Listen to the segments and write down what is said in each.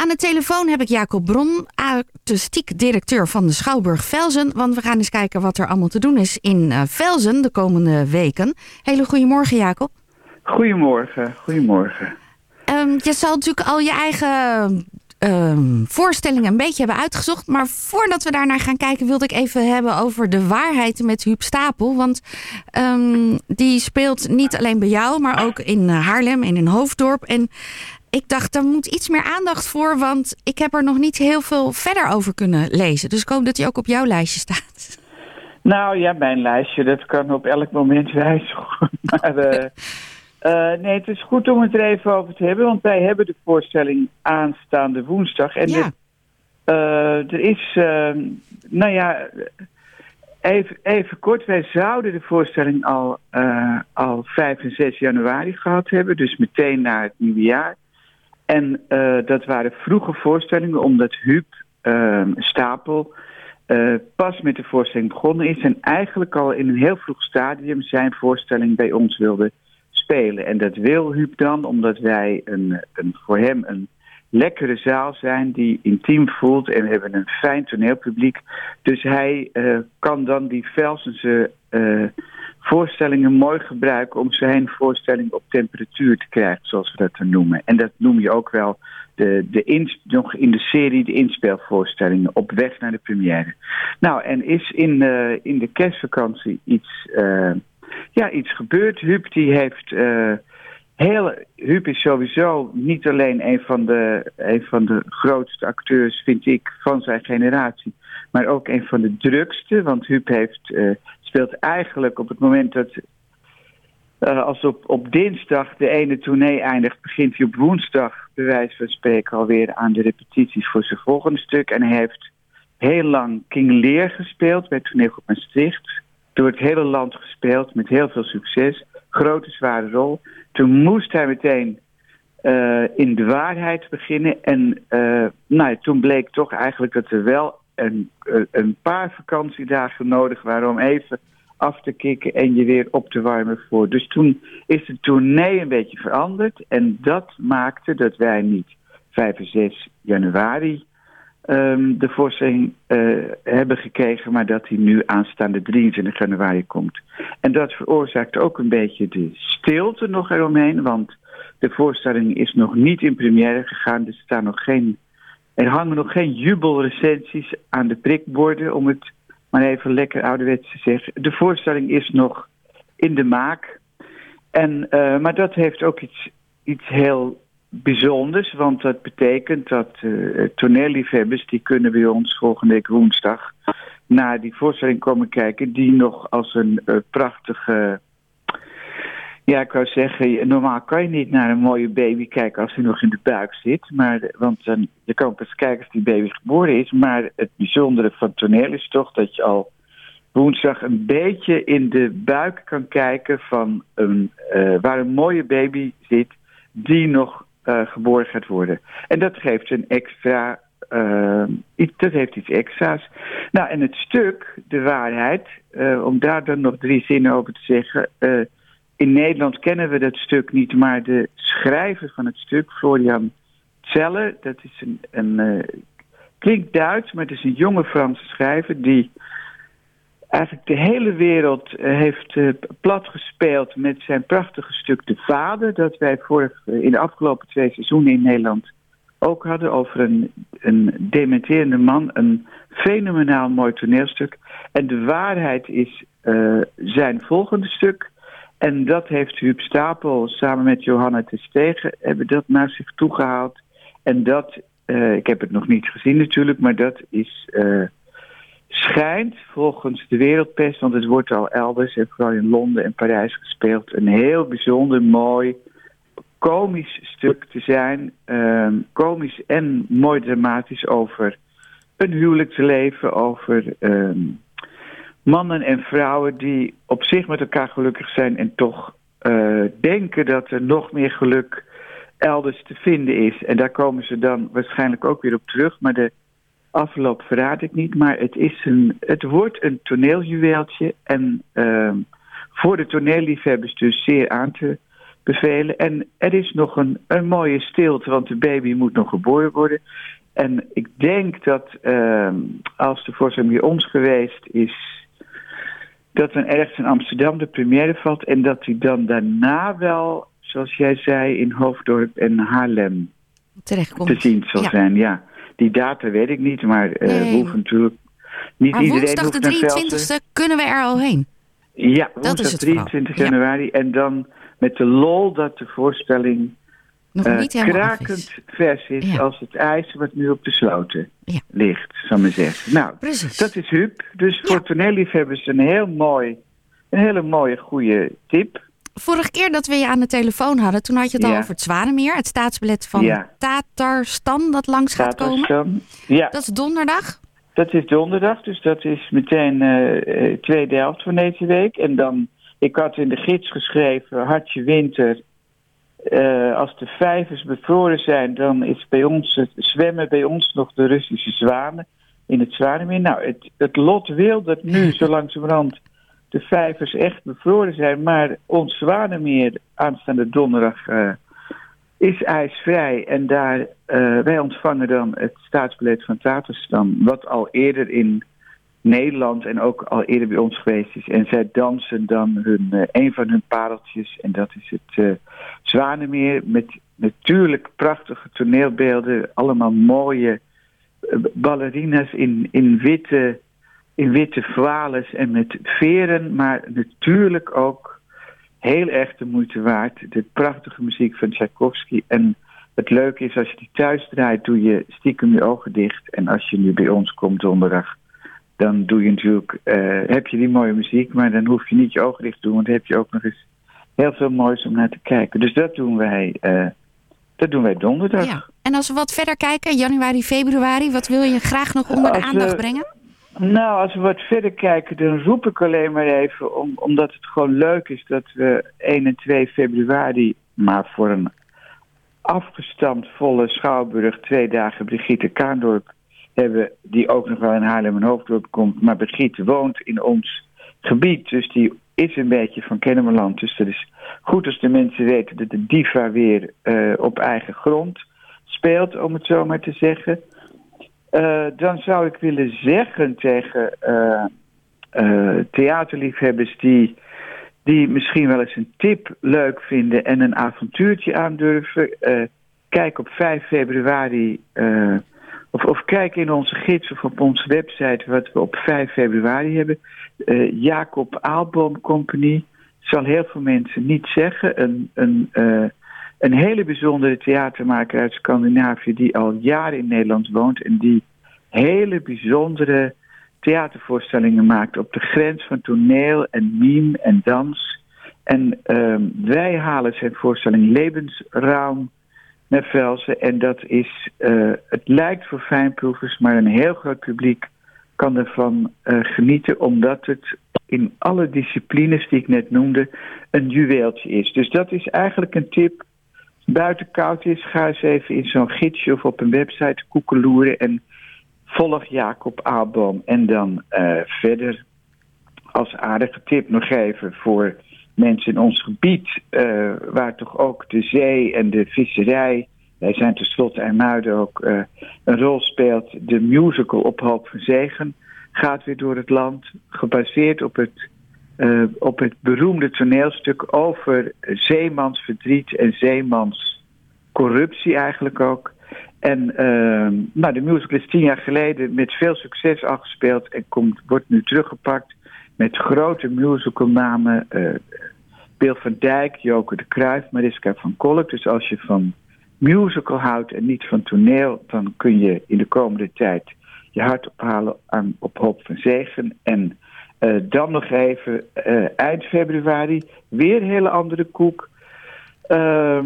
Aan de telefoon heb ik Jacob Bron, artistiek directeur van de Schouwburg Velzen. Want we gaan eens kijken wat er allemaal te doen is in uh, Velzen de komende weken. Hele goedemorgen, Jacob. Goedemorgen, goedemorgen. Um, je zal natuurlijk al je eigen um, voorstellingen een beetje hebben uitgezocht. Maar voordat we daarnaar gaan kijken, wilde ik even hebben over de waarheid met Huub Stapel. Want um, die speelt niet alleen bij jou, maar ook in Haarlem en in Hoofddorp. En ik dacht, daar moet iets meer aandacht voor, want ik heb er nog niet heel veel verder over kunnen lezen. Dus ik hoop dat hij ook op jouw lijstje staat. Nou ja, mijn lijstje, dat kan op elk moment wijzigen. Maar uh, uh, nee, het is goed om het er even over te hebben, want wij hebben de voorstelling aanstaande woensdag. En ja. uh, er is, nou ja, even, even kort, wij zouden de voorstelling al, al 5 en 6 januari gehad hebben, dus meteen na het nieuwe jaar. En uh, dat waren vroege voorstellingen, omdat Huub uh, Stapel uh, pas met de voorstelling begonnen is. En eigenlijk al in een heel vroeg stadium zijn voorstelling bij ons wilde spelen. En dat wil Huub dan, omdat wij een, een, voor hem een lekkere zaal zijn die intiem voelt. En we hebben een fijn toneelpubliek. Dus hij kan dan die Velsense voorstellingen mooi gebruiken om zijn voorstelling op temperatuur te krijgen, zoals we dat dan noemen. En dat noem je ook wel de, de ins, nog in de serie de inspeelvoorstellingen op weg naar de première. Nou, en is in, uh, in de kerstvakantie iets, uh, ja, iets gebeurd. Huub die heeft. Uh, heel, Huub is sowieso niet alleen een van, de, een van de grootste acteurs, vind ik, van zijn generatie. Maar ook een van de drukste. Want Huub heeft speelt eigenlijk op het moment dat. Uh, als op, op dinsdag de ene tournee eindigt, begint hij op woensdag, bij wijze van spreken, alweer aan de repetities voor zijn volgende stuk. En hij heeft heel lang King Lear gespeeld bij Toneelgroep Maastricht. Door het hele land gespeeld, met heel veel succes. Grote, zware rol. Toen moest hij meteen uh, in de waarheid beginnen. En uh, nou, toen bleek toch eigenlijk dat er wel een, een paar vakantiedagen nodig waren om even af te kicken en je weer op te warmen voor. Dus toen is de tournee een beetje veranderd. En dat maakte dat wij niet 5 en 6 januari um, de voorstelling uh, hebben gekregen, maar dat die nu aanstaande 23 januari komt. En dat veroorzaakt ook een beetje de stilte nog eromheen, want de voorstelling is nog niet in première gegaan. Er staan nog geen er hangen nog geen jubelrecensies aan de prikborden, om het maar even lekker ouderwets te zeggen. De voorstelling is nog in de maak. En, uh, maar dat heeft ook iets, iets heel bijzonders, want dat betekent dat uh, toneelliefhebbers, die kunnen bij ons volgende week woensdag naar die voorstelling komen kijken, die nog als een uh, prachtige ja, ik wou zeggen, normaal kan je niet naar een mooie baby kijken als hij nog in de buik zit. Maar, want dan, je kan pas kijken als die baby geboren is. Maar het bijzondere van toneel is toch dat je al woensdag een beetje in de buik kan kijken van een, uh, waar een mooie baby zit die nog uh, geboren gaat worden. En dat geeft een extra, iets, dat heeft iets extra's. Nou, en het stuk, de waarheid, om daar dan nog drie zinnen over te zeggen in Nederland kennen we dat stuk niet, maar de schrijver van het stuk, Florian Zelle, dat is een, een uh, klinkt Duits, maar het is een jonge Franse schrijver die eigenlijk de hele wereld uh, heeft uh, plat gespeeld met zijn prachtige stuk De Vader, dat wij vorig, in de afgelopen twee seizoenen in Nederland ook hadden over een, een dementerende man, een fenomenaal mooi toneelstuk. En de waarheid is zijn volgende stuk. En dat heeft Huub Stapel samen met Johanna Stegen hebben dat naar zich toegehaald. En dat, uh, ik heb het nog niet gezien natuurlijk, maar dat is, uh, schijnt volgens de wereldpers, want het wordt al elders en vooral in Londen en Parijs gespeeld, een heel bijzonder mooi, komisch stuk te zijn. Uh, komisch en mooi dramatisch over een huwelijksleven, over ehm, mannen en vrouwen die op zich met elkaar gelukkig zijn en toch uh, denken dat er nog meer geluk elders te vinden is. En daar komen ze dan waarschijnlijk ook weer op terug, maar de afloop verraad ik niet. Maar het, is een, het wordt een toneeljuweeltje en uh, voor de toneelliefhebbers dus zeer aan te bevelen. En er is nog een, een mooie stilte, want de baby moet nog geboren worden. En ik denk dat uh, als de voorstelling bij ons geweest is, dat dan ergens in Amsterdam de première valt. En dat hij dan daarna wel, zoals jij zei, in Hoofddorp en Haarlem Terechtkomt. te zien zal Ja. zijn. Ja, die data weet ik niet, maar eh Nee. we hoeven natuurlijk niet Maar iedereen woensdag de naar Velsen. 23e kunnen we er al heen. Ja, Dat woensdag is het vooral. 23 Ja. januari. En dan met de lol dat de voorstelling Nog eh, niet helemaal krakend vers is Ja. als het ijs wat nu op de sloten Ja. ligt, zou maar zeggen. Nou, Precies. dat is Huub. Dus voor toneelliefhebbers een heel mooi, een hele mooie, goede tip. Vorige keer dat we je aan de telefoon hadden, toen had je het al over het Zwanemeer. Het staatsbelet van Ja. Tatarstan dat langs gaat komen. Ja, Dat is donderdag. dat is donderdag, dus dat is meteen eh, tweede helft van deze week. En dan, ik had in de gids geschreven, hartje winter. Eh, als de vijvers bevroren zijn, dan is bij ons het zwemmen bij ons nog de Russische zwanen in het Zwanemeer. Nou, het, het lot wil dat nu zo langzamerhand de vijvers echt bevroren zijn, maar ons Zwanemeer aanstaande donderdag eh, is ijsvrij. En daar, eh, wij ontvangen dan het staatsbeleid van Tatarstan, wat al eerder in Nederland en ook al eerder bij ons geweest is. En zij dansen dan hun, een van hun pareltjes. En dat is het Zwanemeer met natuurlijk prachtige toneelbeelden. Allemaal mooie eh, ballerinas in, in, witte, in witte en met veren. Maar natuurlijk ook heel erg de moeite waard. De prachtige muziek van Tchaikovsky. En het leuke is als je die thuis draait, doe je stiekem je ogen dicht. En als je nu bij ons komt donderdag dan doe je natuurlijk, eh, heb je die mooie muziek, maar dan hoef je niet je ogen dicht te doen, want dan heb je ook nog eens heel veel moois om naar te kijken. Dus dat doen wij, eh, dat doen wij donderdag. Ja. En als we wat verder kijken, januari, februari, wat wil je graag nog onder de we- aandacht brengen? Nou, als we wat verder kijken, dan roep ik alleen maar even, om, omdat het gewoon leuk is dat we 1 en 2 februari, maar voor een afgestamd volle Schouwburg, twee dagen Brigitte Kaandorp hebben, die ook nog wel in Haarlem en Hoofddorp komt. Maar Brigitte woont in ons gebied, dus die is een beetje van Kennemerland. Dus het is goed als de mensen weten dat de diva weer eh, op eigen grond speelt, om het zo maar te zeggen. Eh, dan zou ik willen zeggen tegen eh, theaterliefhebbers die, die misschien wel eens een tip leuk vinden en een avontuurtje aandurven. kijk op 5 februari of, kijk in onze gids of op onze website wat we op 5 februari hebben. Eh, Jacob Aalboom Company zal heel veel mensen niet zeggen. Een, een, eh, een hele bijzondere theatermaker uit Scandinavië die al jaren in Nederland woont en die hele bijzondere theatervoorstellingen maakt op de grens van toneel en mime en dans. En ehm, wij halen zijn voorstelling Levensraum naar Velsen. En dat is, eh, het lijkt voor fijnproevers, maar een heel groot publiek kan ervan eh, genieten, omdat het in alle disciplines die ik net noemde een juweeltje is. Dus dat is eigenlijk een tip. Buiten koud is, ga eens even in zo'n gidsje of op een website koekeloeren en volg Jacob Aalboom. En dan eh, verder als aardige tip nog even voor mensen in ons gebied, eh, waar toch ook de zee en de visserij, wij zijn tenslotte IJmuiden ook, eh, een rol speelt. De musical Op Hoop van Zegen gaat weer door het land, gebaseerd op het, eh, op het beroemde toneelstuk over zeemansverdriet en zeemanscorruptie eigenlijk ook. En uh, nou, de musical is tien jaar geleden met veel succes al gespeeld en komt, wordt nu teruggepakt met grote musicalnamen. Uh, Bill van Dijk, Joke de Cruijff, Mariska van Kolk. Dus als je van musical houdt en niet van toneel, dan kun je in de komende tijd je hart ophalen aan, op hoop van zegen. En uh, dan nog even uh, eind februari weer een hele andere koek. Uh,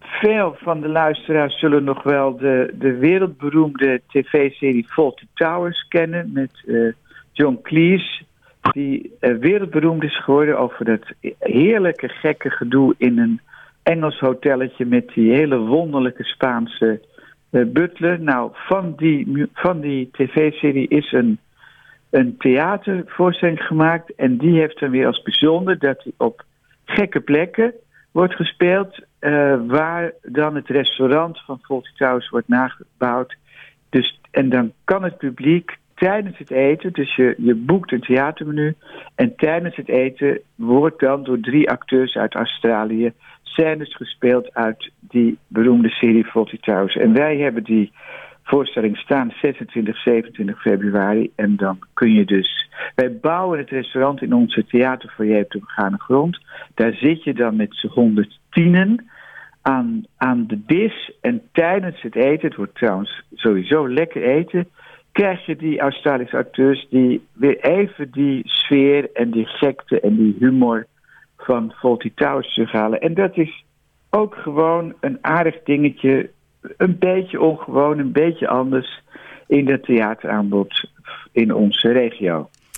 veel van de luisteraars zullen nog wel de, de wereldberoemde tv-serie Fawlty Towers kennen met uh, John Cleese, die uh, wereldberoemd is geworden over dat heerlijke gekke gedoe in een Engels hotelletje met die hele wonderlijke Spaanse uh, butler. Nou, van die, van die tv-serie is een, een theatervoorstelling gemaakt en die heeft dan weer als bijzonder dat hij op gekke plekken wordt gespeeld. eh, waar dan het restaurant van Fawlty Towers wordt nagebouwd. Dus, en dan kan het publiek tijdens het eten, dus je, je boekt een theatermenu. En tijdens het eten wordt dan door drie acteurs uit Australië scènes gespeeld uit die beroemde serie Fawlty Towers. En wij hebben die voorstelling staan 26, 27 februari. En dan kun je dus. Wij bouwen het restaurant in onze theaterfoyer op de begane grond. Daar zit je dan met z'n honderd tienen aan, aan de dis. En tijdens het eten, het wordt trouwens sowieso lekker eten. Krijg je die Australische acteurs die weer even die sfeer en die gekte en die humor van Fawlty Towers terughalen. En dat is ook gewoon een aardig dingetje een beetje ongewoon, een beetje anders in het theateraanbod in onze regio.